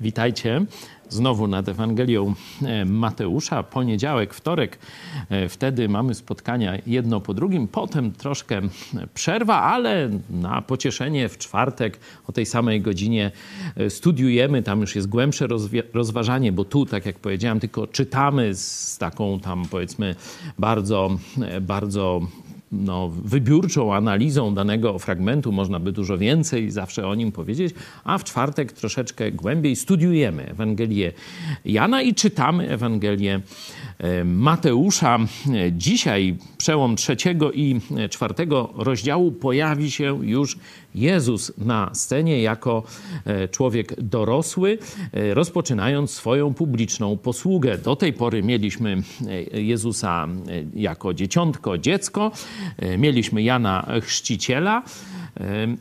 Witajcie znowu nad Ewangelią e, Mateusza. Poniedziałek, wtorek, e, wtedy mamy spotkania jedno po drugim. Potem troszkę przerwa, ale na pocieszenie w czwartek o tej samej godzinie e, studiujemy. Tam już jest głębsze rozważanie, bo tu, tak jak powiedziałem, tylko czytamy z taką tam powiedzmy bardzo, bardzo no, wybiórczą analizą danego fragmentu, można by dużo więcej zawsze o nim powiedzieć, a w czwartek troszeczkę głębiej studiujemy Ewangelię Jana i czytamy Ewangelię e, Mateusza. Dzisiaj, przełom trzeciego i czwartego rozdziału, pojawi się już Jezus na scenie jako e, człowiek dorosły, e, rozpoczynając swoją publiczną posługę. Do tej pory mieliśmy Jezusa jako dzieciątko, dziecko, mieliśmy Jana Chrzciciela,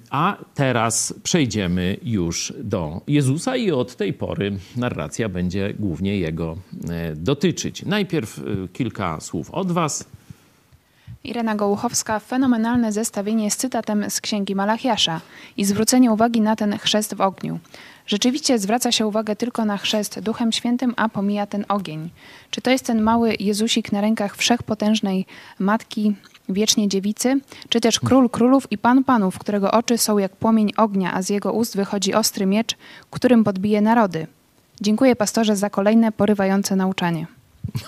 a teraz przejdziemy już do Jezusa i od tej pory narracja będzie głównie Jego e, dotyczyć. Najpierw e, kilka słów od Was. Irena Gołuchowska, fenomenalne zestawienie z cytatem z księgi Malachiasza i zwrócenie uwagi na ten chrzest w ogniu. Rzeczywiście zwraca się uwagę tylko na chrzest Duchem Świętym, a pomija ten ogień. Czy to jest ten mały Jezusik na rękach wszechpotężnej Matki wiecznie dziewicy, czy też król królów i pan panów, którego oczy są jak płomień ognia, a z jego ust wychodzi ostry miecz, którym podbije narody. Dziękuję pastorze za kolejne porywające nauczanie.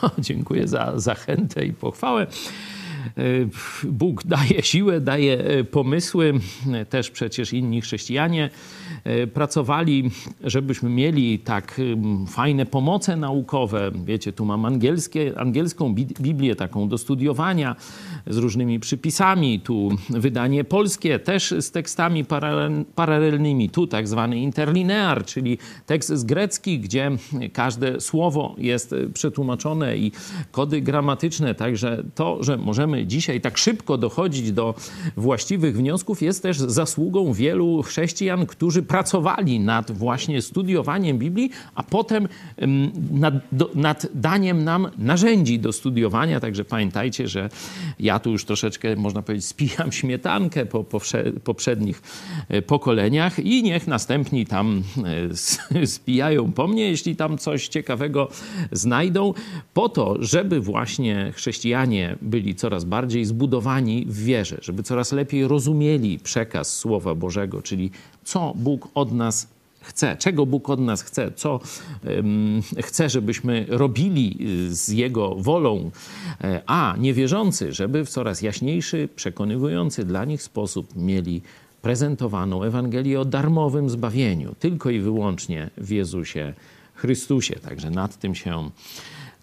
No, dziękuję za zachętę i pochwałę. E, Bóg daje siłę, daje e, pomysły. Też przecież inni chrześcijanie e, pracowali, żebyśmy mieli tak fajne pomoce naukowe. Wiecie, tu mam angielskie, angielską Biblię taką do studiowania z różnymi przypisami. Tu wydanie polskie też z tekstami paralelnymi. Tu tak zwany interlinear, czyli tekst z grecki, gdzie każde słowo jest przetłumaczone i kody gramatyczne. Także to, że możemy możemy dzisiaj tak szybko dochodzić do właściwych wniosków, jest też zasługą wielu chrześcijan, którzy pracowali nad właśnie studiowaniem Biblii, a potem nad, do, nad daniem nam narzędzi do studiowania. Także pamiętajcie, że ja tu już troszeczkę, można powiedzieć, spijam śmietankę po poprzednich e, pokoleniach i niech następni tam e, spijają po mnie, jeśli tam coś ciekawego znajdą, po to, żeby właśnie chrześcijanie byli coraz coraz bardziej zbudowani w wierze, żeby coraz lepiej rozumieli przekaz Słowa Bożego, czyli co Bóg od nas chce, czego Bóg od nas chce, co um, chce, żebyśmy robili y, z Jego wolą, e, a niewierzący, żeby w coraz jaśniejszy, przekonywujący dla nich sposób mieli prezentowaną Ewangelię o darmowym zbawieniu, tylko i wyłącznie w Jezusie Chrystusie. Także nad tym się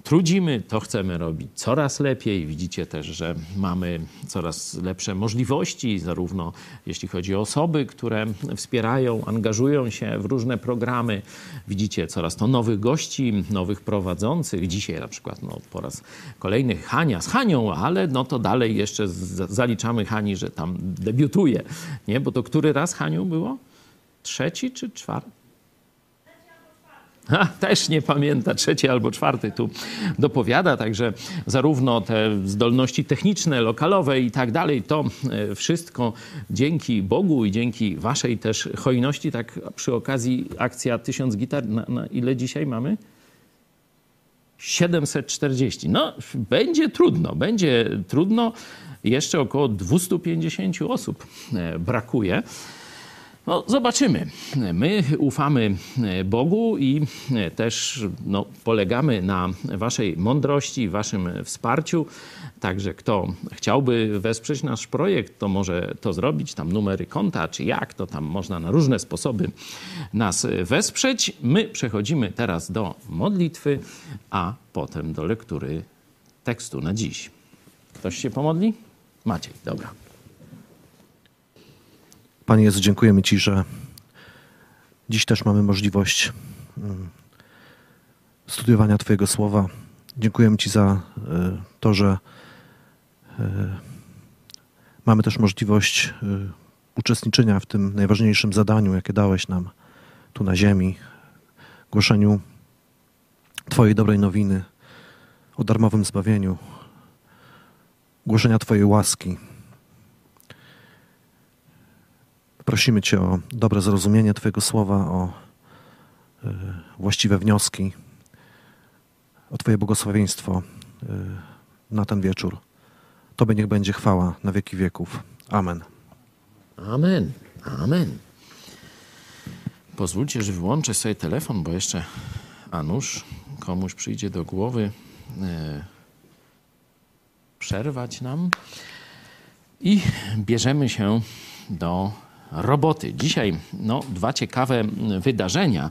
trudzimy, to chcemy robić coraz lepiej. Widzicie też, że mamy coraz lepsze możliwości, zarówno jeśli chodzi o osoby, które wspierają, angażują się w różne programy. Widzicie coraz to nowych gości, nowych prowadzących. Dzisiaj na przykład no, po raz kolejny Hania z Hanią, ale no to dalej jeszcze zaliczamy Hani, że tam debiutuje. Nie? Bo to który raz Haniu było? Trzeci czy czwarty? Ha, też nie pamięta, trzeci albo czwarty tu dopowiada, także zarówno te zdolności techniczne, lokalowe i tak dalej, to e, wszystko dzięki Bogu i dzięki waszej też hojności, tak przy okazji akcja Tysiąc Gitar, na, na ile dzisiaj mamy? 740. No, będzie trudno, będzie trudno. Jeszcze około 250 osób e, brakuje. No, zobaczymy. My ufamy Bogu i też no, polegamy na Waszej mądrości, Waszym wsparciu. Także kto chciałby wesprzeć nasz projekt, to może to zrobić. Tam numery konta, czy jak, to tam można na różne sposoby nas wesprzeć. My przechodzimy teraz do modlitwy, a potem do lektury tekstu na dziś. Ktoś się pomodli? Maciej, dobra. Panie Jezu, dziękujemy Ci, że dziś też mamy możliwość mm, studiowania Twojego słowa. Dziękujemy Ci za e, to, że e, mamy też możliwość e, uczestniczenia w tym najważniejszym zadaniu, jakie dałeś nam tu na ziemi, głoszeniu Twojej dobrej nowiny o darmowym zbawieniu, głoszenia Twojej łaski. Prosimy Cię o dobre zrozumienie Twojego słowa, o właściwe wnioski o Twoje błogosławieństwo na ten wieczór. Tobie niech będzie chwała na wieki wieków. Amen. Amen. Amen. Pozwólcie, że wyłączę sobie telefon, bo jeszcze a komuś przyjdzie do głowy e, przerwać nam. I bierzemy się do roboty. Dzisiaj no, dwa ciekawe wydarzenia.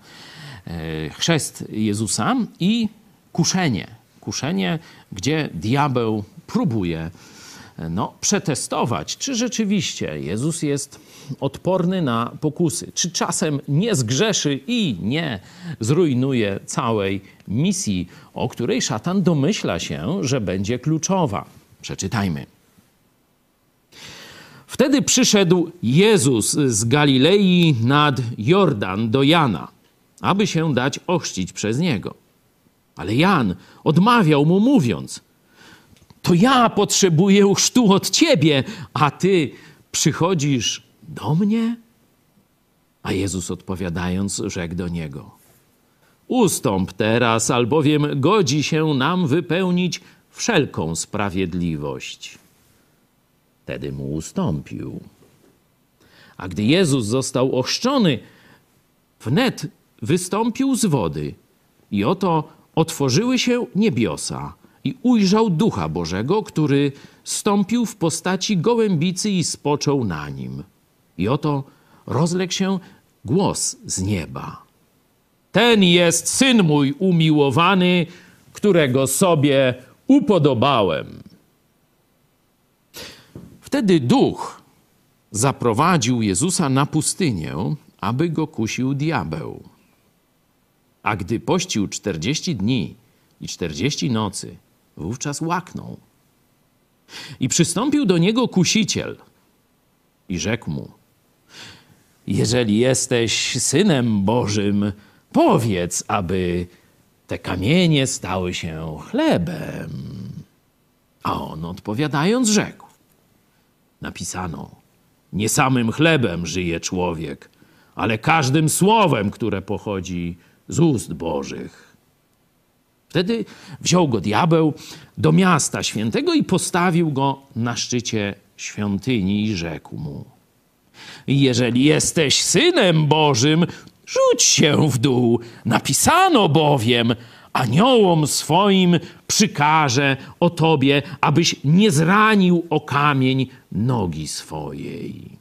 E, chrzest Jezusa i kuszenie. Kuszenie, gdzie diabeł próbuje no, przetestować, czy rzeczywiście Jezus jest odporny na pokusy, czy czasem nie zgrzeszy i nie zrujnuje całej misji, o której szatan domyśla się, że będzie kluczowa. Przeczytajmy. Wtedy przyszedł Jezus z Galilei nad Jordan do Jana, aby się dać ochrzcić przez niego. Ale Jan odmawiał mu, mówiąc: To ja potrzebuję chrztu od ciebie, a ty przychodzisz do mnie? A Jezus odpowiadając, rzekł do niego: Ustąp teraz, albowiem godzi się nam wypełnić wszelką sprawiedliwość. Wtedy mu ustąpił. A gdy Jezus został ochrzczony, wnet wystąpił z wody i oto otworzyły się niebiosa i ujrzał Ducha Bożego, który stąpił w postaci gołębicy i spoczął na nim. I oto rozległ się głos z nieba. Ten jest syn mój umiłowany, którego sobie upodobałem. Wtedy duch zaprowadził Jezusa na pustynię, aby go kusił diabeł. A gdy pościł czterdzieści dni i czterdzieści nocy, wówczas łaknął. I przystąpił do niego kusiciel i rzekł mu: Jeżeli jesteś synem Bożym, powiedz, aby te kamienie stały się chlebem. A on odpowiadając, rzekł: Napisano: Nie samym chlebem żyje człowiek, ale każdym słowem, które pochodzi z ust Bożych. Wtedy wziął go diabeł do miasta świętego i postawił go na szczycie świątyni i rzekł mu: Jeżeli jesteś synem Bożym, rzuć się w dół. Napisano bowiem: Aniołom swoim przykaże o tobie, abyś nie zranił o kamień nogi swojej.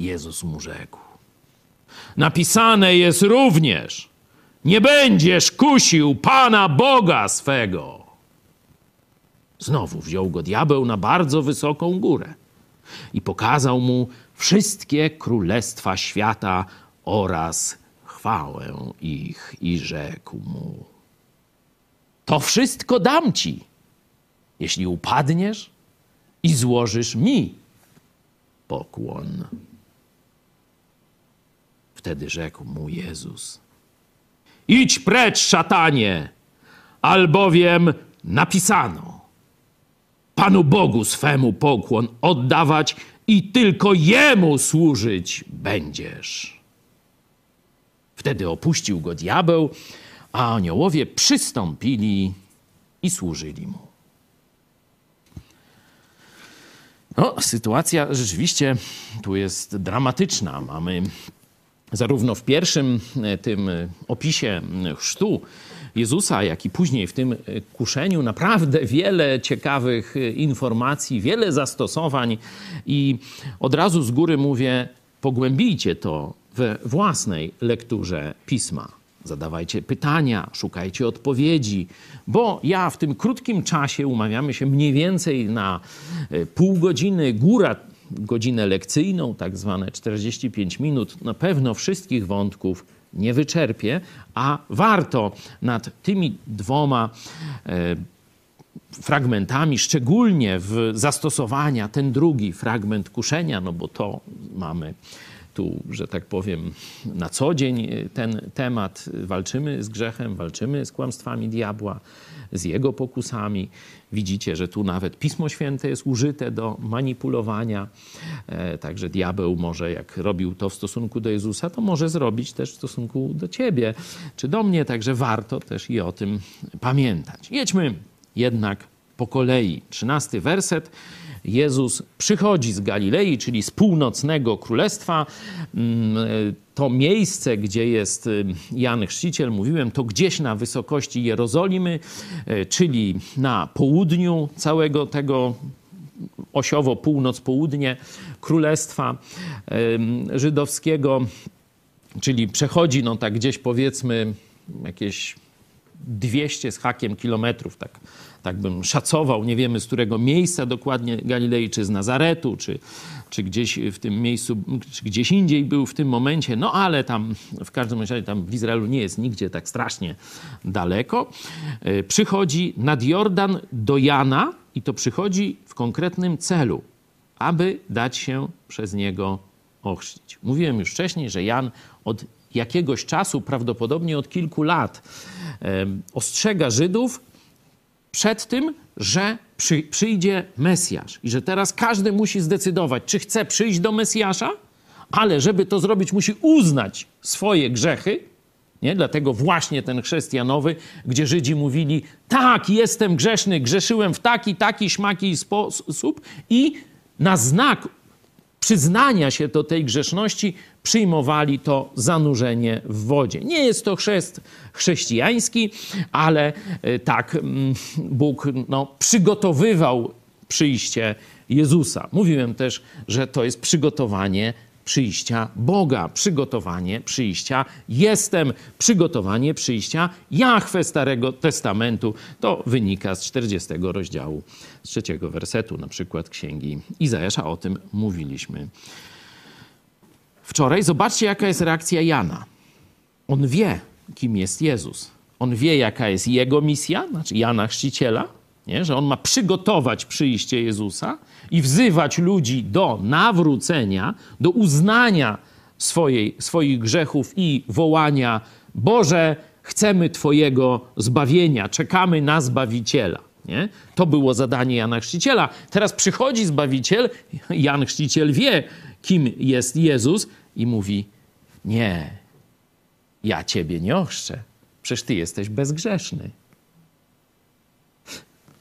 Jezus mu rzekł: Napisane jest również: Nie będziesz kusił Pana Boga swego. Znowu wziął go diabeł na bardzo wysoką górę i pokazał mu wszystkie królestwa świata oraz chwałę ich i rzekł mu: To wszystko dam ci, jeśli upadniesz i złożysz mi pokłon. Wtedy rzekł mu Jezus: Idź precz, szatanie, albowiem napisano: Panu Bogu swemu pokłon oddawać i tylko Jemu służyć będziesz. Wtedy opuścił go diabeł, a aniołowie przystąpili i służyli mu. No, sytuacja rzeczywiście tu jest dramatyczna. Mamy zarówno w pierwszym e, tym opisie chrztu Jezusa, jak i później w tym kuszeniu naprawdę wiele ciekawych informacji, wiele zastosowań i od razu z góry mówię, pogłębijcie to we własnej lekturze pisma. Zadawajcie pytania, szukajcie odpowiedzi, bo ja w tym krótkim czasie umawiamy się mniej więcej na e, pół godziny, góra godzinę lekcyjną, tak zwane 45 minut. Na pewno wszystkich wątków nie wyczerpię, a warto nad tymi dwoma e, fragmentami, szczególnie w zastosowania ten drugi fragment kuszenia, no bo to mamy tu, że tak powiem, na co dzień ten temat. Walczymy z grzechem, walczymy z kłamstwami diabła, z jego pokusami. Widzicie, że tu nawet Pismo Święte jest użyte do manipulowania. E, także diabeł może, jak robił to w stosunku do Jezusa, to może zrobić też w stosunku do ciebie czy do mnie. Także warto też i o tym pamiętać. Jedźmy jednak po kolei. Trzynasty werset. Jezus przychodzi z Galilei, czyli z północnego królestwa. Mm, to miejsce, gdzie jest y, Jan Chrzciciel, mówiłem, to gdzieś na wysokości Jerozolimy, y, czyli na południu całego tego osiowo północ-południe królestwa żydowskiego, czyli przechodzi no tak gdzieś powiedzmy jakieś 200 z hakiem kilometrów, tak tak bym szacował, nie wiemy z którego miejsca dokładnie Galilei, czy z Nazaretu, czy, czy gdzieś w tym miejscu, czy gdzieś indziej był w tym momencie, no ale tam w każdym razie tam w Izraelu nie jest nigdzie tak strasznie daleko. E, przychodzi nad Jordan do Jana i to przychodzi w konkretnym celu, aby dać się przez niego ochrzcić. Mówiłem już wcześniej, że Jan od jakiegoś czasu, prawdopodobnie od kilku lat, e, ostrzega Żydów przed tym, że przy, przyjdzie Mesjasz i że teraz każdy musi zdecydować, czy chce przyjść do Mesjasza, ale żeby to zrobić, musi uznać swoje grzechy. Nie? Dlatego właśnie ten chrześcijanowy, gdzie Żydzi mówili: Tak, jestem grzeszny, grzeszyłem w taki, taki, śmaki sposób, i na znak przyznania się do tej grzeszności przyjmowali to zanurzenie w wodzie. Nie jest to chrzest chrześcijański, ale e, tak mm, Bóg no, przygotowywał przyjście Jezusa. Mówiłem też, że to jest przygotowanie przyjścia Boga, przygotowanie przyjścia jestem, przygotowanie przyjścia Jahwe Starego Testamentu. To wynika z 40 rozdziału, z trzeciego wersetu, na przykład Księgi Izajasza. O tym mówiliśmy wczoraj. Zobaczcie, jaka jest reakcja Jana. On wie, kim jest Jezus. On wie, jaka jest jego misja, znaczy Jana Chrzciciela, nie? że on ma przygotować przyjście Jezusa i wzywać ludzi do nawrócenia, do uznania swojej, swoich grzechów i wołania: Boże, chcemy Twojego zbawienia, czekamy na Zbawiciela. Nie? To było zadanie Jana Chrzciciela. Teraz przychodzi Zbawiciel, Jan Chrzciciel wie, kim jest Jezus i mówi: Nie, ja Ciebie nie ochrzczę, przecież Ty jesteś bezgrzeszny.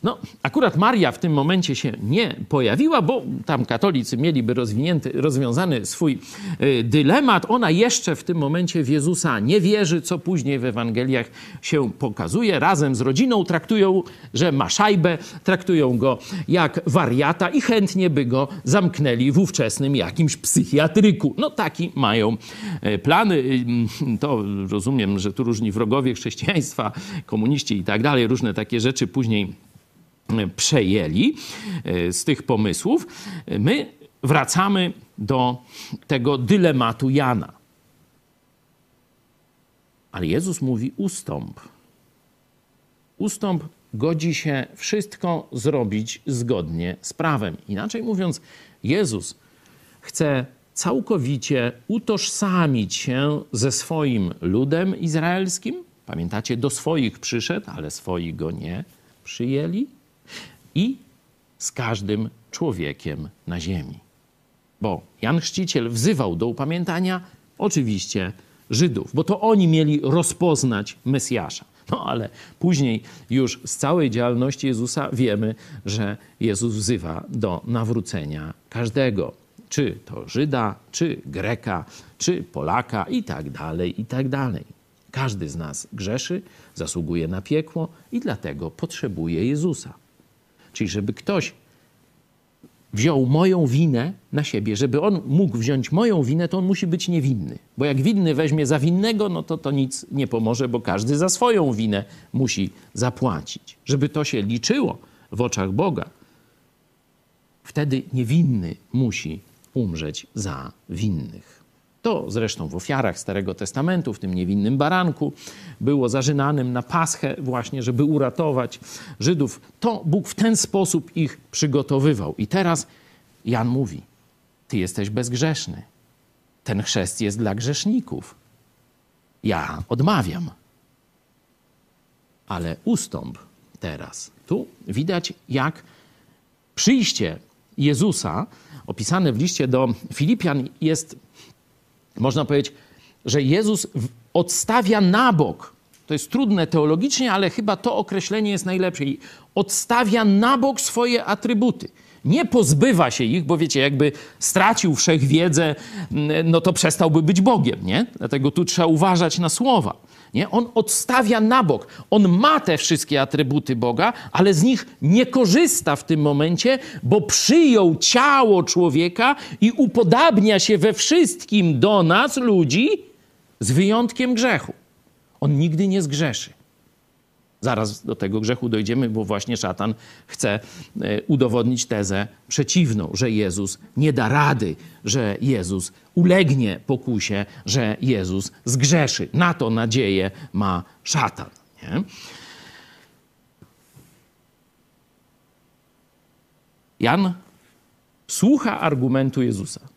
No, akurat Maria w tym momencie się nie pojawiła, bo tam katolicy mieliby rozwinięty, rozwiązany swój y, dylemat. Ona jeszcze w tym momencie w Jezusa nie wierzy, co później w Ewangeliach się pokazuje. Razem z rodziną traktują, że ma szajbę, traktują go jak wariata i chętnie by go zamknęli w ówczesnym jakimś psychiatryku. No taki mają y, plany. Y, to rozumiem, że tu różni wrogowie chrześcijaństwa, komuniści i tak dalej, różne takie rzeczy później przejęli e, z tych pomysłów, my wracamy do tego dylematu Jana. Ale Jezus mówi: ustąp. Ustąp godzi się wszystko zrobić zgodnie z prawem. Inaczej mówiąc, Jezus chce całkowicie utożsamić się ze swoim ludem izraelskim. Pamiętacie, do swoich przyszedł, ale swoi go nie przyjęli i z każdym człowiekiem na ziemi. Bo Jan Chrzciciel wzywał do upamiętania oczywiście Żydów, bo to oni mieli rozpoznać Mesjasza. No ale później już z całej działalności Jezusa wiemy, że Jezus wzywa do nawrócenia każdego, czy to Żyda, czy Greka, czy Polaka i tak dalej, i tak dalej. Każdy z nas grzeszy, zasługuje na piekło i dlatego potrzebuje Jezusa. Czyli żeby ktoś wziął moją winę na siebie, żeby on mógł wziąć moją winę, to on musi być niewinny. Bo jak winny weźmie za winnego, no to to nic nie pomoże, bo każdy za swoją winę musi zapłacić. Żeby to się liczyło w oczach Boga, wtedy niewinny musi umrzeć za winnych. To zresztą w ofiarach Starego Testamentu, w tym niewinnym baranku, było zażynanym na Paschę właśnie, żeby uratować Żydów. To Bóg w ten sposób ich przygotowywał. I teraz Jan mówi, ty jesteś bezgrzeszny. Ten chrzest jest dla grzeszników. Ja odmawiam. Ale ustąp teraz. Tu widać, jak przyjście Jezusa, opisane w liście do Filipian, jest, można powiedzieć, że Jezus odstawia na bok. To jest trudne teologicznie, ale chyba to określenie jest najlepsze. Odstawia na bok swoje atrybuty. Nie pozbywa się ich, bo wiecie, jakby stracił wszechwiedzę, no to przestałby być Bogiem, nie? Dlatego tu trzeba uważać na słowa. Nie? On odstawia na bok. On ma te wszystkie atrybuty Boga, ale z nich nie korzysta w tym momencie, bo przyjął ciało człowieka i upodabnia się we wszystkim do nas, ludzi, z wyjątkiem grzechu. On nigdy nie zgrzeszy. Zaraz do tego grzechu dojdziemy, bo właśnie szatan chce e, udowodnić tezę przeciwną, że Jezus nie da rady, że Jezus ulegnie pokusie, że Jezus zgrzeszy. Na to nadzieję ma szatan. Nie? Jan słucha argumentu Jezusa.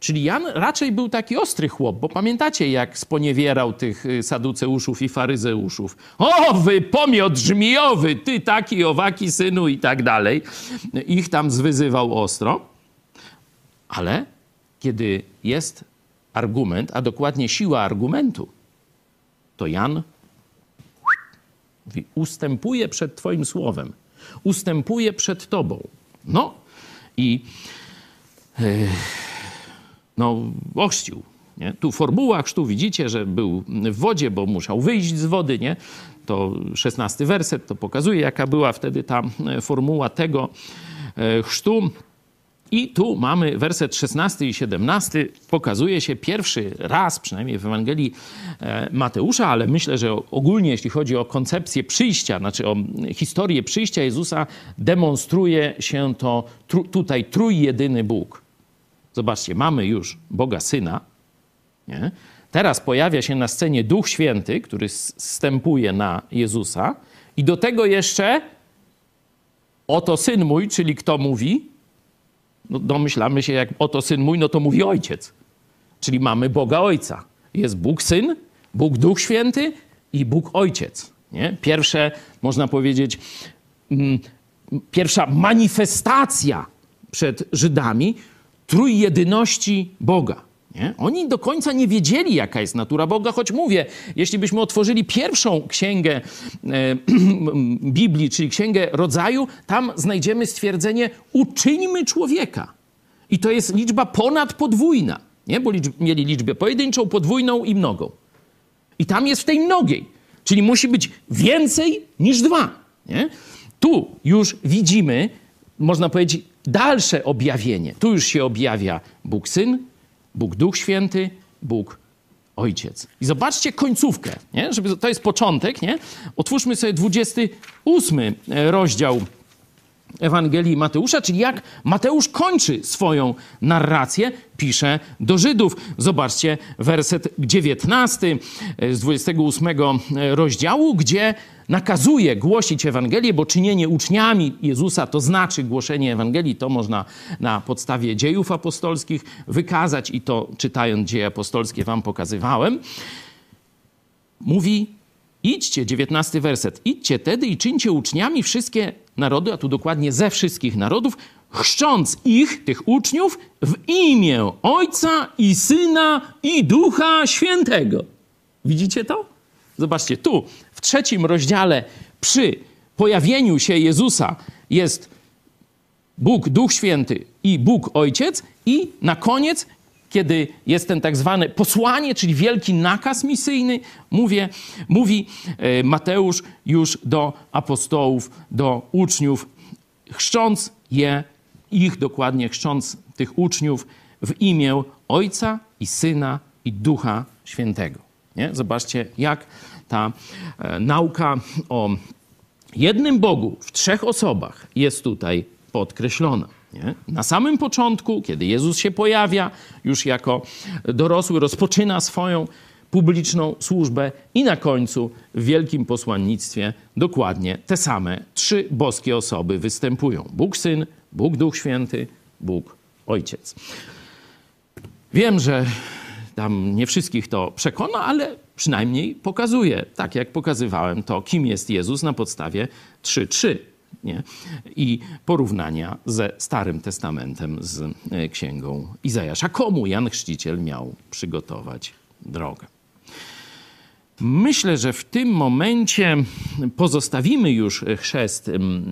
Czyli Jan raczej był taki ostry chłop, bo pamiętacie, jak sponiewierał tych y, saduceuszów i faryzeuszów. O, wy pomiot żmijowy, ty taki, owaki, synu i tak dalej. Ich tam zwyzywał ostro. Ale kiedy jest argument, a dokładnie siła argumentu, to Jan ustępuje przed twoim słowem. Ustępuje przed tobą. No i... Yy no, ochrzcił. Nie? Tu formuła chrztu widzicie, że był w wodzie, bo musiał wyjść z wody. Nie? To szesnasty werset to pokazuje, jaka była wtedy ta e, formuła tego e, chrztu. I tu mamy werset 16 i 17. Pokazuje się pierwszy raz, przynajmniej w Ewangelii e, Mateusza, ale myślę, że ogólnie, jeśli chodzi o koncepcję przyjścia, znaczy o historię przyjścia Jezusa, demonstruje się to tutaj trójjedyny Bóg. Zobaczcie, mamy już Boga Syna. Nie? Teraz pojawia się na scenie Duch Święty, który zstępuje na Jezusa. I do tego jeszcze oto syn mój, czyli kto mówi? No domyślamy się, jak oto syn mój, no to mówi ojciec. Czyli mamy Boga Ojca. Jest Bóg Syn, Bóg Duch Święty i Bóg Ojciec. Nie? Pierwsze, można powiedzieć, mm, pierwsza manifestacja przed Żydami trójjedyności Boga. Nie? Oni do końca nie wiedzieli, jaka jest natura Boga, choć mówię, jeśli byśmy otworzyli pierwszą księgę e, Biblii, czyli księgę rodzaju, tam znajdziemy stwierdzenie: uczyńmy człowieka. I to jest liczba ponadpodwójna, nie? bo liczb, mieli liczbę pojedynczą, podwójną i mnogą. I tam jest w tej mnogiej, czyli musi być więcej niż dwa. Nie? Tu już widzimy, można powiedzieć, dalsze objawienie. Tu już się objawia Bóg Syn, Bóg Duch Święty, Bóg Ojciec. I zobaczcie końcówkę, nie? Żeby, to jest początek. Nie? Otwórzmy sobie 28 rozdział Ewangelii Mateusza, czyli jak Mateusz kończy swoją narrację, pisze do Żydów. Zobaczcie werset 19 z 28 rozdziału, gdzie nakazuje głosić Ewangelię, bo czynienie uczniami Jezusa to znaczy głoszenie Ewangelii. To można na podstawie dziejów apostolskich wykazać i to czytając dzieje apostolskie wam pokazywałem. Mówi, idźcie, dziewiętnasty werset, idźcie tedy i czyńcie uczniami wszystkie narody, a tu dokładnie ze wszystkich narodów, chrzcząc ich, tych uczniów, w imię Ojca i Syna i Ducha Świętego. Widzicie to? Zobaczcie, tu w trzecim rozdziale przy pojawieniu się Jezusa jest Bóg Duch Święty i Bóg Ojciec i na koniec kiedy jest ten tak zwany posłanie, czyli wielki nakaz misyjny, mówię, mówi e, Mateusz już do apostołów, do uczniów, chrzcząc je, ich dokładnie chrzcząc tych uczniów w imię Ojca i Syna i Ducha Świętego. Nie? Zobaczcie, jak ta e, nauka o jednym Bogu w trzech osobach jest tutaj podkreślona. Nie? Na samym początku, kiedy Jezus się pojawia, już jako dorosły, rozpoczyna swoją publiczną służbę i na końcu w wielkim posłannictwie dokładnie te same trzy boskie osoby występują: Bóg Syn, Bóg Duch Święty, Bóg Ojciec. Wiem, że tam nie wszystkich to przekona, ale przynajmniej pokazuje, tak jak pokazywałem to, kim jest Jezus na podstawie 3.3 nie? i porównania ze Starym Testamentem z e, Księgą Izajasza. Komu Jan Chrzciciel miał przygotować drogę? Myślę, że w tym momencie pozostawimy już chrzest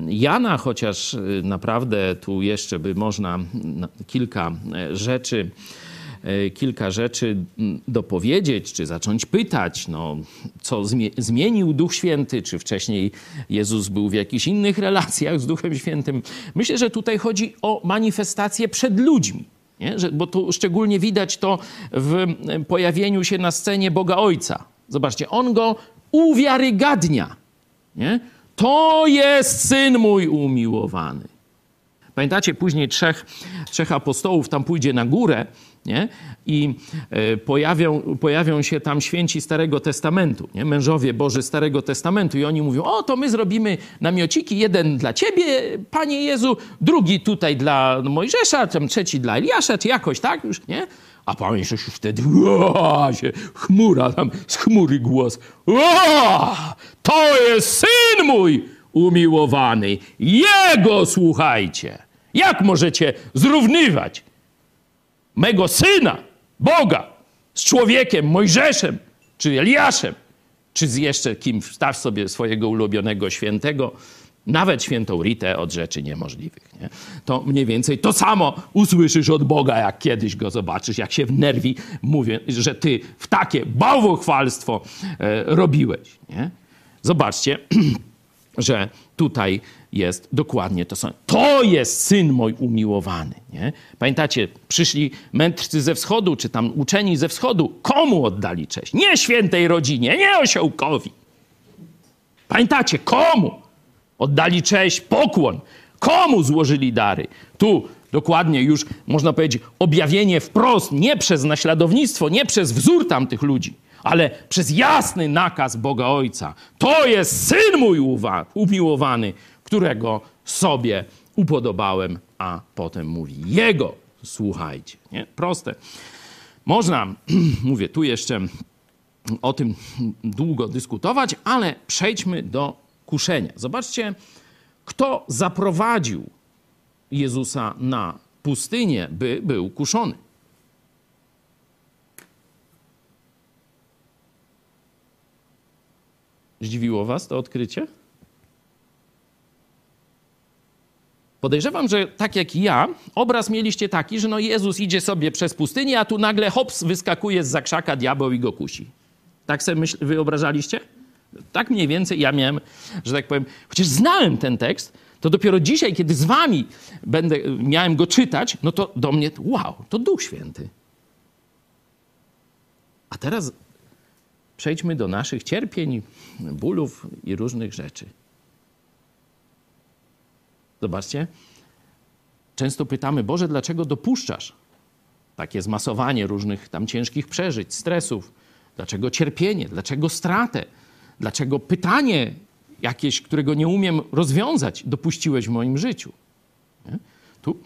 Jana, chociaż e, naprawdę tu jeszcze by można kilka e, rzeczy kilka rzeczy dopowiedzieć, czy zacząć pytać, no, co zmienił Duch Święty, czy wcześniej Jezus był w jakichś innych relacjach z Duchem Świętym. Myślę, że tutaj chodzi o manifestację przed ludźmi. Nie? Że, bo tu szczególnie widać to w pojawieniu się na scenie Boga Ojca. Zobaczcie, on go uwiarygadnia. Nie? To jest syn mój umiłowany. Pamiętacie, później trzech, trzech apostołów tam pójdzie na górę nie? I e, pojawią, pojawią się tam święci Starego Testamentu, nie? mężowie Boży Starego Testamentu i oni mówią, o to my zrobimy namiociki, jeden dla ciebie, Panie Jezu, drugi tutaj dla Mojżesza, tam trzeci dla Eliasza, czy jakoś tak już, nie? A Pan Jezus już wtedy, o, się chmura tam, z chmury głos, o, to jest Syn mój umiłowany, Jego słuchajcie. Jak możecie zrównywać mego syna, Boga, z człowiekiem, Mojżeszem, czy Eliaszem, czy z jeszcze kim, wstaw sobie swojego ulubionego świętego, nawet świętą Ritę od rzeczy niemożliwych. Nie? To mniej więcej to samo usłyszysz od Boga, jak kiedyś go zobaczysz, jak się w nerwi mówię, że ty w takie bałwochwalstwo e, robiłeś. Nie? Zobaczcie, że tutaj jest dokładnie to samo. To jest syn mój umiłowany. Nie? Pamiętacie, przyszli mędrcy ze wschodu, czy tam uczeni ze wschodu. Komu oddali cześć? Nie świętej rodzinie, nie osiołkowi. Pamiętacie, komu oddali cześć, pokłon? Komu złożyli dary? Tu dokładnie już można powiedzieć objawienie wprost, nie przez naśladownictwo, nie przez wzór tamtych ludzi, ale przez jasny nakaz Boga Ojca. To jest syn mój umiłowany, którego sobie upodobałem, a potem mówi Jego słuchajcie. Nie? Proste. Można, mówię tu jeszcze o tym długo dyskutować, ale przejdźmy do kuszenia. Zobaczcie, kto zaprowadził Jezusa na pustynię, by był kuszony. Zdziwiło was to odkrycie? Podejrzewam, że tak jak ja, obraz mieliście taki, że no Jezus idzie sobie przez pustynię, a tu nagle hops, wyskakuje z zakrzaka diabeł i go kusi. Tak sobie myśl, wyobrażaliście? Tak mniej więcej ja miałem, że tak powiem, chociaż znałem ten tekst, to dopiero dzisiaj, kiedy z wami będę, miałem go czytać, no to do mnie, wow, to Duch Święty. A teraz przejdźmy do naszych cierpień, bólów i różnych rzeczy. Zobaczcie, często pytamy, Boże, dlaczego dopuszczasz takie zmasowanie różnych tam ciężkich przeżyć, stresów? Dlaczego cierpienie? Dlaczego stratę? Dlaczego pytanie jakieś, którego nie umiem rozwiązać, dopuściłeś w moim życiu? Nie? Tu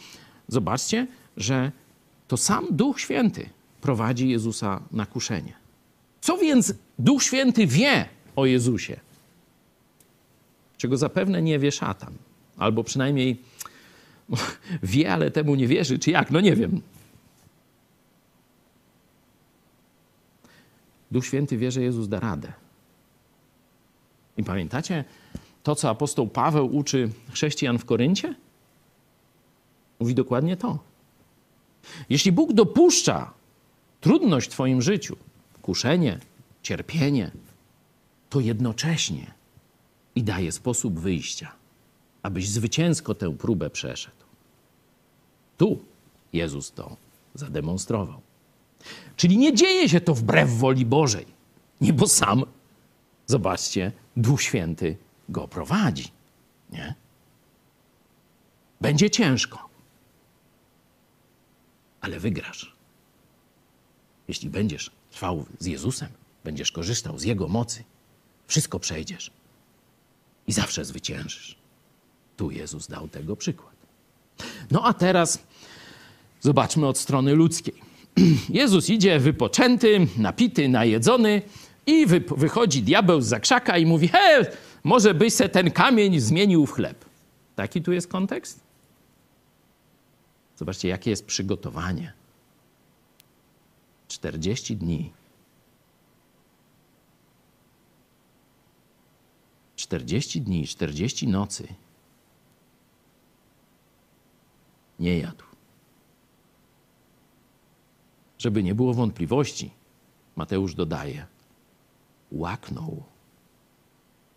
zobaczcie, że to sam Duch Święty prowadzi Jezusa na kuszenie. Co więc Duch Święty wie o Jezusie? Czego zapewne nie wie szatan albo przynajmniej wie, ale temu nie wierzy, czy jak, no nie wiem. Duch Święty wie, że Jezus da radę. I pamiętacie to, co apostoł Paweł uczy chrześcijan w Koryncie? Mówi dokładnie to. Jeśli Bóg dopuszcza trudność w Twoim życiu, kuszenie, cierpienie, to jednocześnie i daje sposób wyjścia abyś zwycięsko tę próbę przeszedł. Tu Jezus to zademonstrował. Czyli nie dzieje się to wbrew woli Bożej. Nie, bo sam, zobaczcie, Duch Święty go prowadzi. Nie? Będzie ciężko. ale wygrasz. Jeśli będziesz trwał z Jezusem, będziesz korzystał z Jego mocy, wszystko przejdziesz i zawsze zwyciężysz. Tu Jezus dał tego przykład. No a teraz zobaczmy od strony ludzkiej. Jezus idzie wypoczęty, napity, najedzony i wy, wychodzi diabeł z zakrzaka i mówi: He, może byś se ten kamień zmienił w chleb. Taki tu jest kontekst? Zobaczcie, jakie jest przygotowanie. 40 dni. 40 dni, 40 nocy nie jadł. Żeby nie było wątpliwości, Mateusz dodaje, łaknął.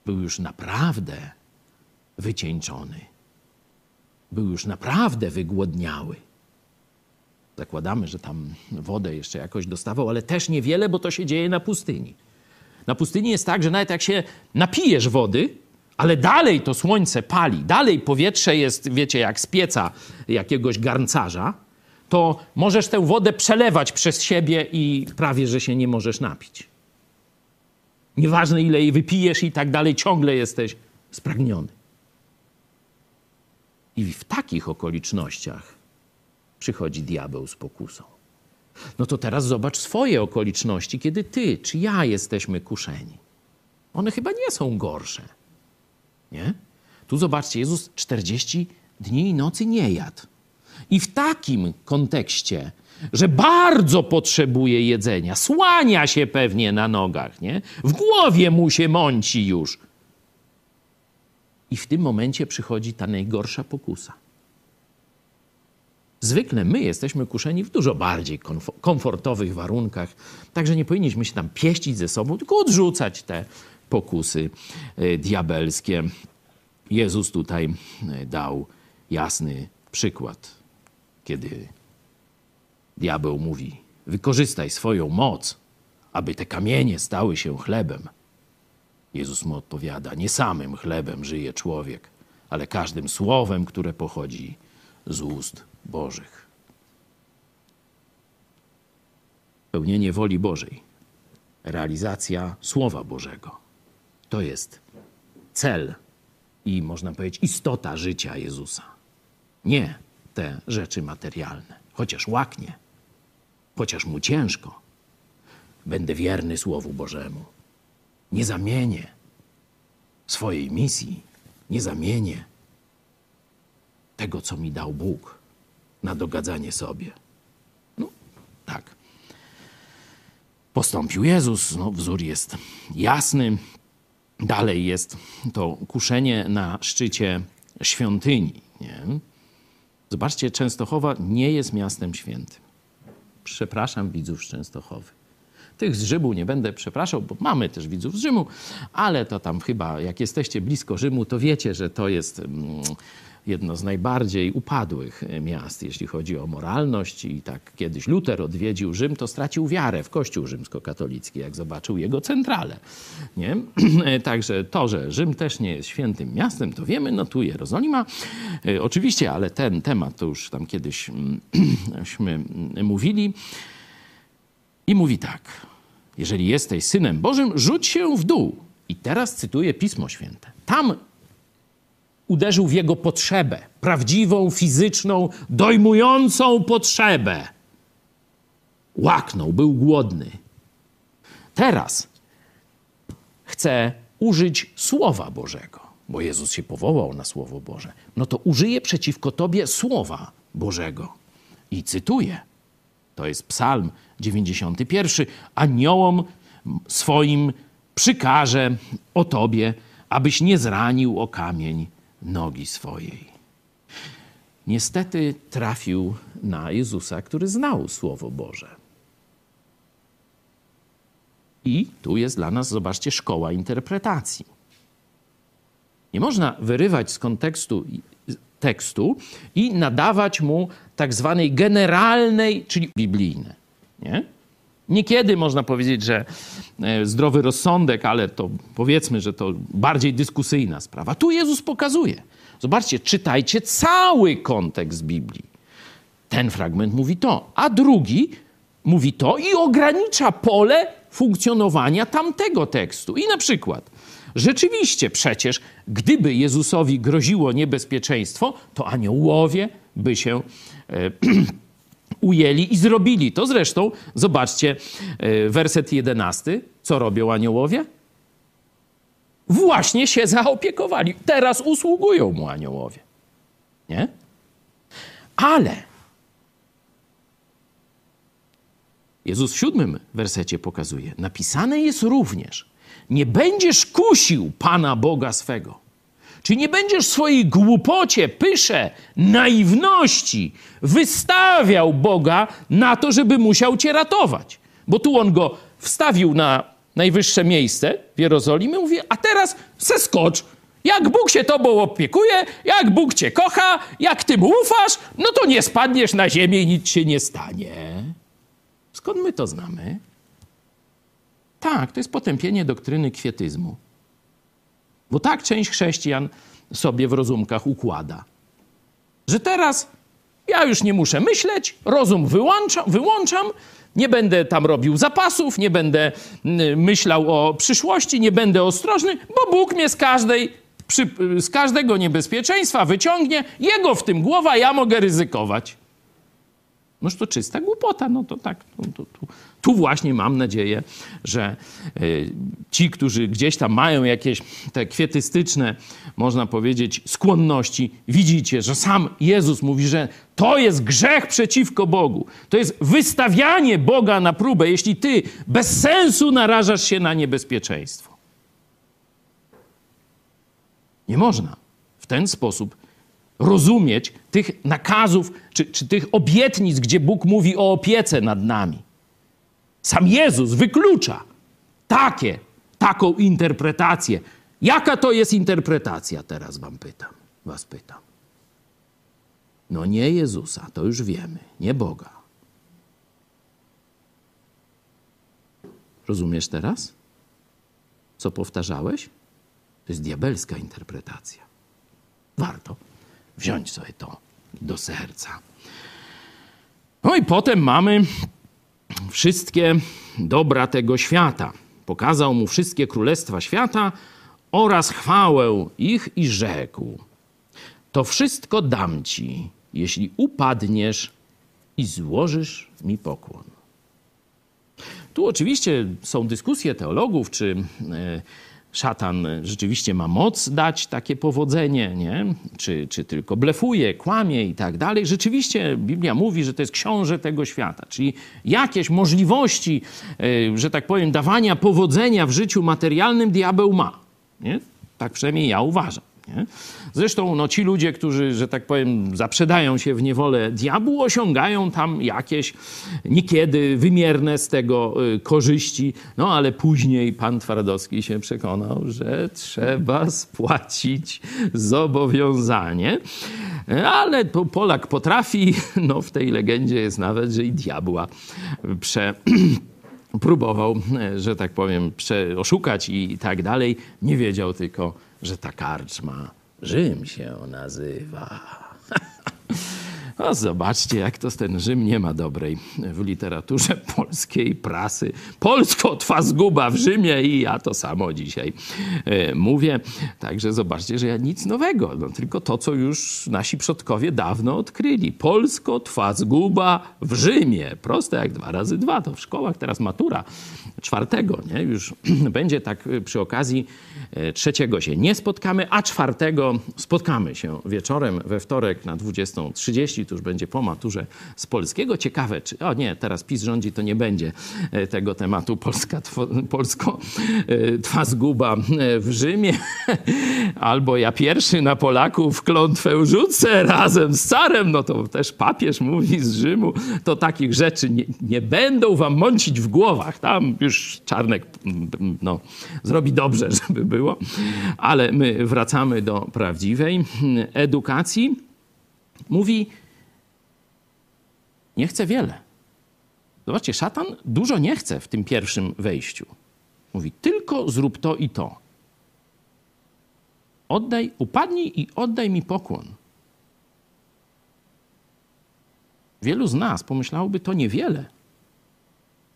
Był już naprawdę wycieńczony. Był już naprawdę wygłodniały. Zakładamy, że tam wodę jeszcze jakoś dostawał, ale też niewiele, bo to się dzieje na pustyni. Na pustyni jest tak, że nawet jak się napijesz wody, ale dalej to słońce pali, dalej powietrze jest, wiecie, jak z pieca jakiegoś garncarza, to możesz tę wodę przelewać przez siebie i prawie, że się nie możesz napić. Nieważne ile jej wypijesz i tak dalej, ciągle jesteś spragniony. I w takich okolicznościach przychodzi diabeł z pokusą. No to teraz zobacz swoje okoliczności, kiedy ty czy ja jesteśmy kuszeni. One chyba nie są gorsze. Nie? Tu zobaczcie, Jezus 40 dni i nocy nie jadł. I w takim kontekście, że bardzo potrzebuje jedzenia, słania się pewnie na nogach, nie? W głowie mu się mąci już. I w tym momencie przychodzi ta najgorsza pokusa. Zwykle my jesteśmy kuszeni w dużo bardziej komfortowych warunkach, także nie powinniśmy się tam pieścić ze sobą, tylko odrzucać te pokusy e, diabelskie. Jezus tutaj e, dał jasny przykład, kiedy diabeł mówi: Wykorzystaj swoją moc, aby te kamienie stały się chlebem. Jezus mu odpowiada: Nie samym chlebem żyje człowiek, ale każdym słowem, które pochodzi z ust Bożych. Pełnienie woli Bożej, realizacja Słowa Bożego to jest cel i można powiedzieć istota życia Jezusa. Nie te rzeczy materialne, chociaż łaknie, chociaż mu ciężko. Będę wierny Słowu Bożemu. Nie zamienię swojej misji, nie zamienię tego, co mi dał Bóg na dogadzanie sobie. No, tak. Postąpił Jezus, no, wzór jest jasny. Dalej jest to kuszenie na szczycie świątyni. Nie? Zobaczcie, Częstochowa nie jest miastem świętym. Przepraszam widzów z Częstochowy. Tych z Rzymu nie będę przepraszał, bo mamy też widzów z Rzymu, ale to tam chyba, jak jesteście blisko Rzymu, to wiecie, że to jest mm, jedno z najbardziej upadłych miast, jeśli chodzi o moralność. I tak kiedyś Luter odwiedził Rzym, to stracił wiarę w Kościół rzymskokatolicki, jak zobaczył jego centralę. Nie? Także to, że Rzym też nie jest świętym miastem, to wiemy, no tu Jerozolima. E, oczywiście, ale ten temat to już tam kiedyśmy mówili. I mówi tak, jeżeli jesteś Synem Bożym, rzuć się w dół. I teraz cytuję Pismo Święte. Tam uderzył w jego potrzebę, prawdziwą, fizyczną, dojmującą potrzebę. Łaknął, był głodny. Teraz chce użyć Słowa Bożego, bo Jezus się powołał na Słowo Boże. No to użyje przeciwko tobie Słowa Bożego. I cytuję. To jest Psalm 91. Aniołom swoim przykaże o tobie, abyś nie zranił o kamień nogi swojej. Niestety trafił na Jezusa, który znał Słowo Boże. I tu jest dla nas, zobaczcie, szkoła interpretacji. Nie można wyrywać z kontekstu tekstu i nadawać mu tak zwanej generalnej, czyli biblijne. Nie? Niekiedy można powiedzieć, że e, zdrowy rozsądek, ale to powiedzmy, że to bardziej dyskusyjna sprawa. Tu Jezus pokazuje. Zobaczcie, czytajcie cały kontekst Biblii. Ten fragment mówi to, a drugi mówi to i ogranicza pole funkcjonowania tamtego tekstu. I na przykład, rzeczywiście przecież, gdyby Jezusowi groziło niebezpieczeństwo, to aniołowie by się e, ujęli i zrobili to. Zresztą, zobaczcie, e, werset jedenasty. Co robią aniołowie? Właśnie się zaopiekowali. Teraz usługują mu aniołowie. Nie? Ale Jezus w siódmym wersecie pokazuje, napisane jest również, nie będziesz kusił Pana Boga swego. Czy nie będziesz swojej głupocie, pysze, naiwności wystawiał Boga na to, żeby musiał cię ratować. Bo tu on go wstawił na najwyższe miejsce w Jerozolimie, mówi, a teraz skocz. Jak Bóg się tobą opiekuje, jak Bóg cię kocha, jak ty mu ufasz, no to nie spadniesz na ziemię i nic się nie stanie. Skąd my to znamy? Tak, to jest potępienie doktryny kwietyzmu. Bo tak część chrześcijan sobie w rozumkach układa. Że teraz ja już nie muszę myśleć, rozum wyłączam, wyłączam nie będę tam robił zapasów, nie będę myślał o przyszłości, nie będę ostrożny, bo Bóg mnie z każdej przy, z każdego niebezpieczeństwa wyciągnie, jego w tym głowa, ja mogę ryzykować. Noż to czysta głupota, no to tak. No to, tu, tu właśnie mam nadzieję, że y, ci, którzy gdzieś tam mają jakieś te kwietystyczne, można powiedzieć, skłonności, widzicie, że sam Jezus mówi, że to jest grzech przeciwko Bogu. To jest wystawianie Boga na próbę, jeśli ty bez sensu narażasz się na niebezpieczeństwo. Nie można w ten sposób rozumieć tych nakazów czy, czy tych obietnic, gdzie Bóg mówi o opiece nad nami. Sam Jezus wyklucza takie, taką interpretację. Jaka to jest interpretacja, teraz wam pytam, was pytam. No nie Jezusa, to już wiemy, nie Boga. Rozumiesz teraz? Co powtarzałeś? To jest diabelska interpretacja. Warto wziąć sobie to do serca. No i potem mamy wszystkie dobra tego świata. Pokazał mu wszystkie królestwa świata oraz chwałę ich i rzekł: To wszystko dam ci, jeśli upadniesz i złożysz mi pokłon. Tu oczywiście są dyskusje teologów, czy e, szatan rzeczywiście ma moc dać takie powodzenie, nie? Czy, czy tylko blefuje, kłamie i tak dalej. Rzeczywiście Biblia mówi, że to jest książę tego świata, czyli jakieś możliwości, e, że tak powiem, dawania powodzenia w życiu materialnym diabeł ma. Nie? Tak przynajmniej ja uważam. Nie? Zresztą no, ci ludzie, którzy, że tak powiem, zaprzedają się w niewolę diabłu, osiągają tam jakieś niekiedy wymierne z tego y, korzyści, no ale później pan Twardowski się przekonał, że trzeba spłacić zobowiązanie. Ale Polak potrafi, no w tej legendzie jest nawet, że i diabła prze próbował, że tak powiem, oszukać i tak dalej. Nie wiedział tylko, że ta karczma Rzym się nazywa. No zobaczcie, jak to ten Rzym nie ma dobrej w literaturze polskiej prasy. Polsko twa zguba w Rzymie i ja to samo dzisiaj e, mówię. Także zobaczcie, że ja nic nowego, no, tylko to, co już nasi przodkowie dawno odkryli. Polsko twa zguba w Rzymie. Proste jak dwa razy dwa. To w szkołach teraz matura czwartego, nie? Już będzie tak przy okazji e, trzeciego się nie spotkamy, a czwartego spotkamy się wieczorem we wtorek na 20.30 to już będzie po maturze z polskiego. Ciekawe, czy... O nie, teraz PiS rządzi, to nie będzie e, tego tematu Polska, Polsko e, twa zguba e, w Rzymie. Albo ja pierwszy na Polaków klątwę rzucę razem z carem. No to też papież mówi z Rzymu. To takich rzeczy nie, nie będą wam mącić w głowach. Tam już Czarnek no, zrobi dobrze, żeby było. Ale my wracamy do prawdziwej edukacji. Mówi, nie chce wiele. Zobaczcie, szatan dużo nie chce w tym pierwszym wejściu. Mówi, tylko zrób to i to. Oddaj, upadnij i oddaj mi pokłon. wielu z nas pomyślałoby to niewiele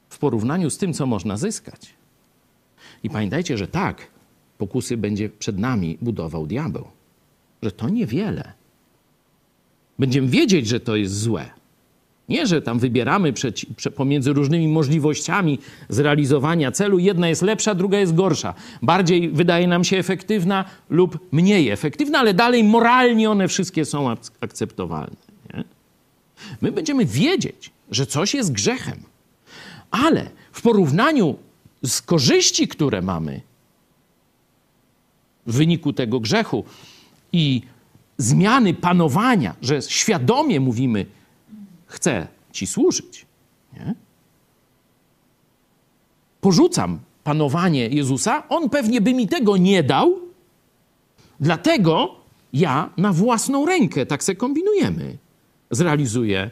w porównaniu z tym, co można zyskać. I pamiętajcie, że tak, pokusy będzie przed nami budował diabeł. Że to niewiele. Będziemy wiedzieć, że to jest złe. Nie, że tam wybieramy pomiędzy różnymi możliwościami zrealizowania celu. Jedna jest lepsza, druga jest gorsza. Bardziej wydaje nam się efektywna lub mniej efektywna, ale dalej moralnie one wszystkie są akceptowalne. Nie? My będziemy wiedzieć, że coś jest grzechem, ale w porównaniu z korzyści, które mamy w wyniku tego grzechu i zmiany panowania, że świadomie mówimy, chcę ci służyć, nie? porzucam panowanie Jezusa, on pewnie by mi tego nie dał, dlatego ja na własną rękę, tak se kombinujemy, zrealizuję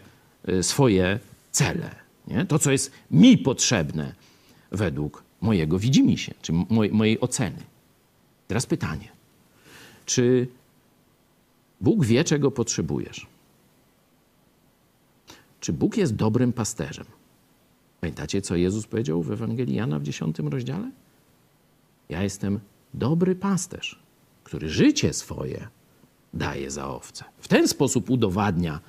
y, swoje cele. Nie? To, co jest mi potrzebne według mojego widzimisię, czy mojej oceny. Teraz pytanie. Czy Bóg wie, czego potrzebujesz? Czy Bóg jest dobrym pasterzem? Pamiętacie, co Jezus powiedział w Ewangelii Jana w 10 rozdziale? Ja jestem dobry pasterz, który życie swoje daje za owce. W ten sposób udowadnia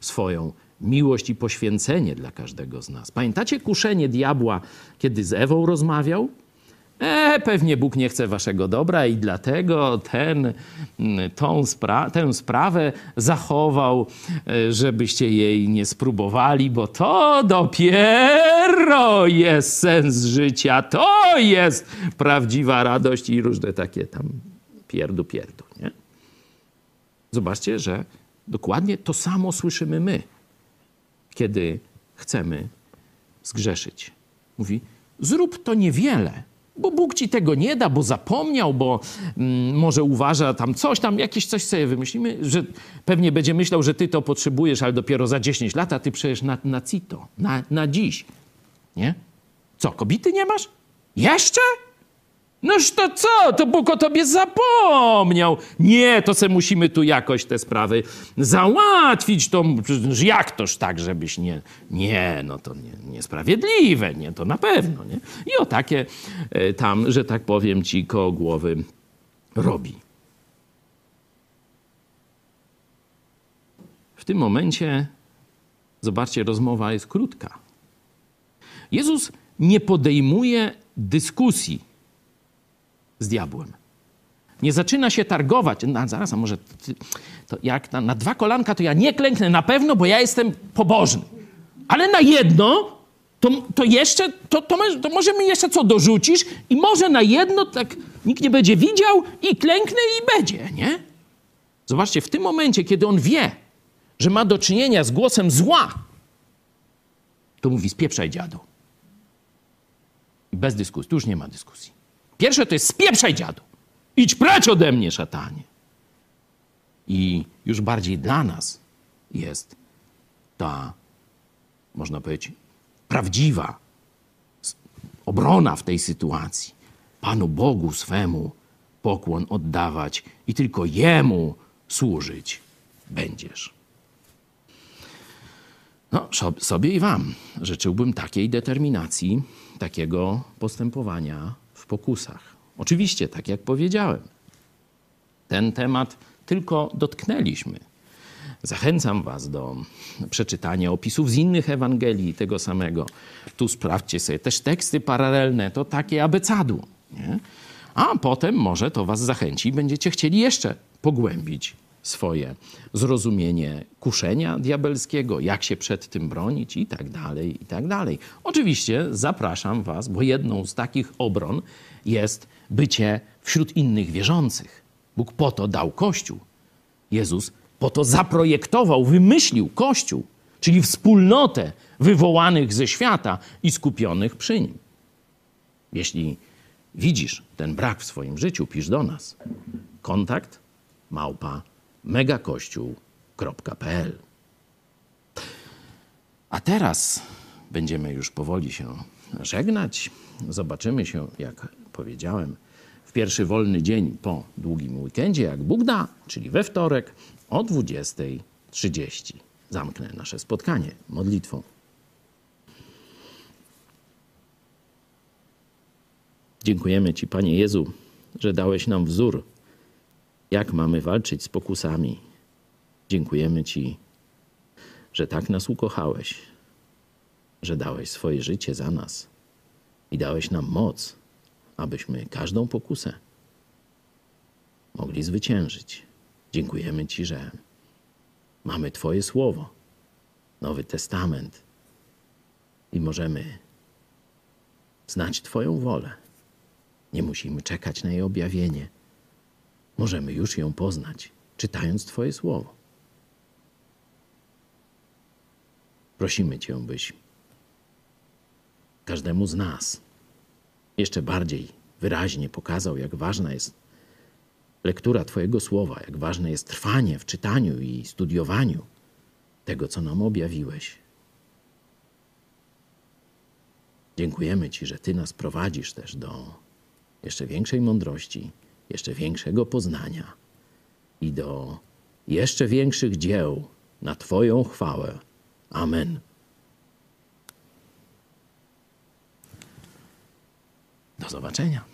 swoją miłość i poświęcenie dla każdego z nas. Pamiętacie kuszenie diabła, kiedy z Ewą rozmawiał? E, pewnie Bóg nie chce waszego dobra i dlatego ten, tą spra tę sprawę zachował, e, żebyście jej nie spróbowali, bo to dopiero jest sens życia, to jest prawdziwa radość i różne takie tam pierdu, pierdu, nie? Zobaczcie, że dokładnie to samo słyszymy my kiedy chcemy zgrzeszyć. Mówi: Zrób to niewiele, bo Bóg ci tego nie da, bo zapomniał, bo mm, może uważa tam coś, tam jakieś coś sobie wymyślimy, że pewnie będzie myślał, że ty to potrzebujesz, ale dopiero za 10 lat, a ty przecież na, na cito, na, na dziś. Nie? Co, kobity nie masz? Jeszcze? Noż to co? To Bóg o tobie zapomniał. Nie, to se musimy tu jakoś te sprawy załatwić. To, jak toż tak, żebyś nie... Nie, no to nie, niesprawiedliwe, nie, to na pewno, nie? I o takie e, tam, że tak powiem, ci koło głowy robi. W tym momencie, zobaczcie, rozmowa jest krótka. Jezus nie podejmuje dyskusji z diabłem. Nie zaczyna się targować. No, zaraz, a może ty, to jak na, na, dwa kolanka to ja nie klęknę na pewno, bo ja jestem pobożny. Ale na jedno to, to jeszcze, to, to, to może mi jeszcze co dorzucisz i może na jedno tak nikt nie będzie widział i klęknę i będzie, nie? Zobaczcie, w tym momencie, kiedy on wie, że ma do czynienia z głosem zła, to mówi spieprzaj dziadu. Bez dyskusji, tu już nie ma dyskusji. Pierwsze to jest spieprzaj dziadu. Idź precz ode mnie, szatanie. I już bardziej dla nas jest ta, można powiedzieć, prawdziwa obrona w tej sytuacji. Panu Bogu swemu pokłon oddawać i tylko Jemu służyć będziesz. No, sobie i Wam życzyłbym takiej determinacji, takiego postępowania w pokusach. Oczywiście, tak jak powiedziałem, ten temat tylko dotknęliśmy. Zachęcam Was do przeczytania opisów z innych Ewangelii tego samego. Tu sprawdźcie sobie też teksty paralelne, to takie abecadło. Nie? A potem może to Was zachęci i będziecie chcieli jeszcze pogłębić swoje zrozumienie kuszenia diabelskiego, jak się przed tym bronić i tak dalej, i tak dalej. Oczywiście zapraszam Was, bo jedną z takich obron jest bycie wśród innych wierzących. Bóg po to dał Kościół. Jezus po to zaprojektował, wymyślił Kościół, czyli wspólnotę wywołanych ze świata i skupionych przy nim. Jeśli widzisz ten brak w swoim życiu, pisz do nas. Kontakt małpa megakościół.pl. A teraz będziemy już powoli się żegnać. Zobaczymy się, jak powiedziałem, w pierwszy wolny dzień po długim weekendzie, jak Bóg da, czyli we wtorek o 20.30. zamknę nasze spotkanie modlitwą. Dziękujemy Ci, Panie Jezu, że dałeś nam wzór, jak mamy walczyć z pokusami. Dziękujemy Ci, że tak nas ukochałeś, że dałeś swoje życie za nas i dałeś nam moc, abyśmy każdą pokusę mogli zwyciężyć. Dziękujemy Ci, że mamy Twoje słowo, Nowy Testament i możemy znać Twoją wolę. Nie musimy czekać na jej objawienie. Możemy już ją poznać, czytając Twoje słowo. Prosimy Cię, byś każdemu z nas jeszcze bardziej wyraźnie pokazał, jak ważna jest lektura Twojego słowa, jak ważne jest trwanie w czytaniu i studiowaniu tego, co nam objawiłeś. Dziękujemy Ci, że Ty nas prowadzisz też do jeszcze większej mądrości, jeszcze większego poznania i do jeszcze większych dzieł na Twoją chwałę. Amen. Do zobaczenia.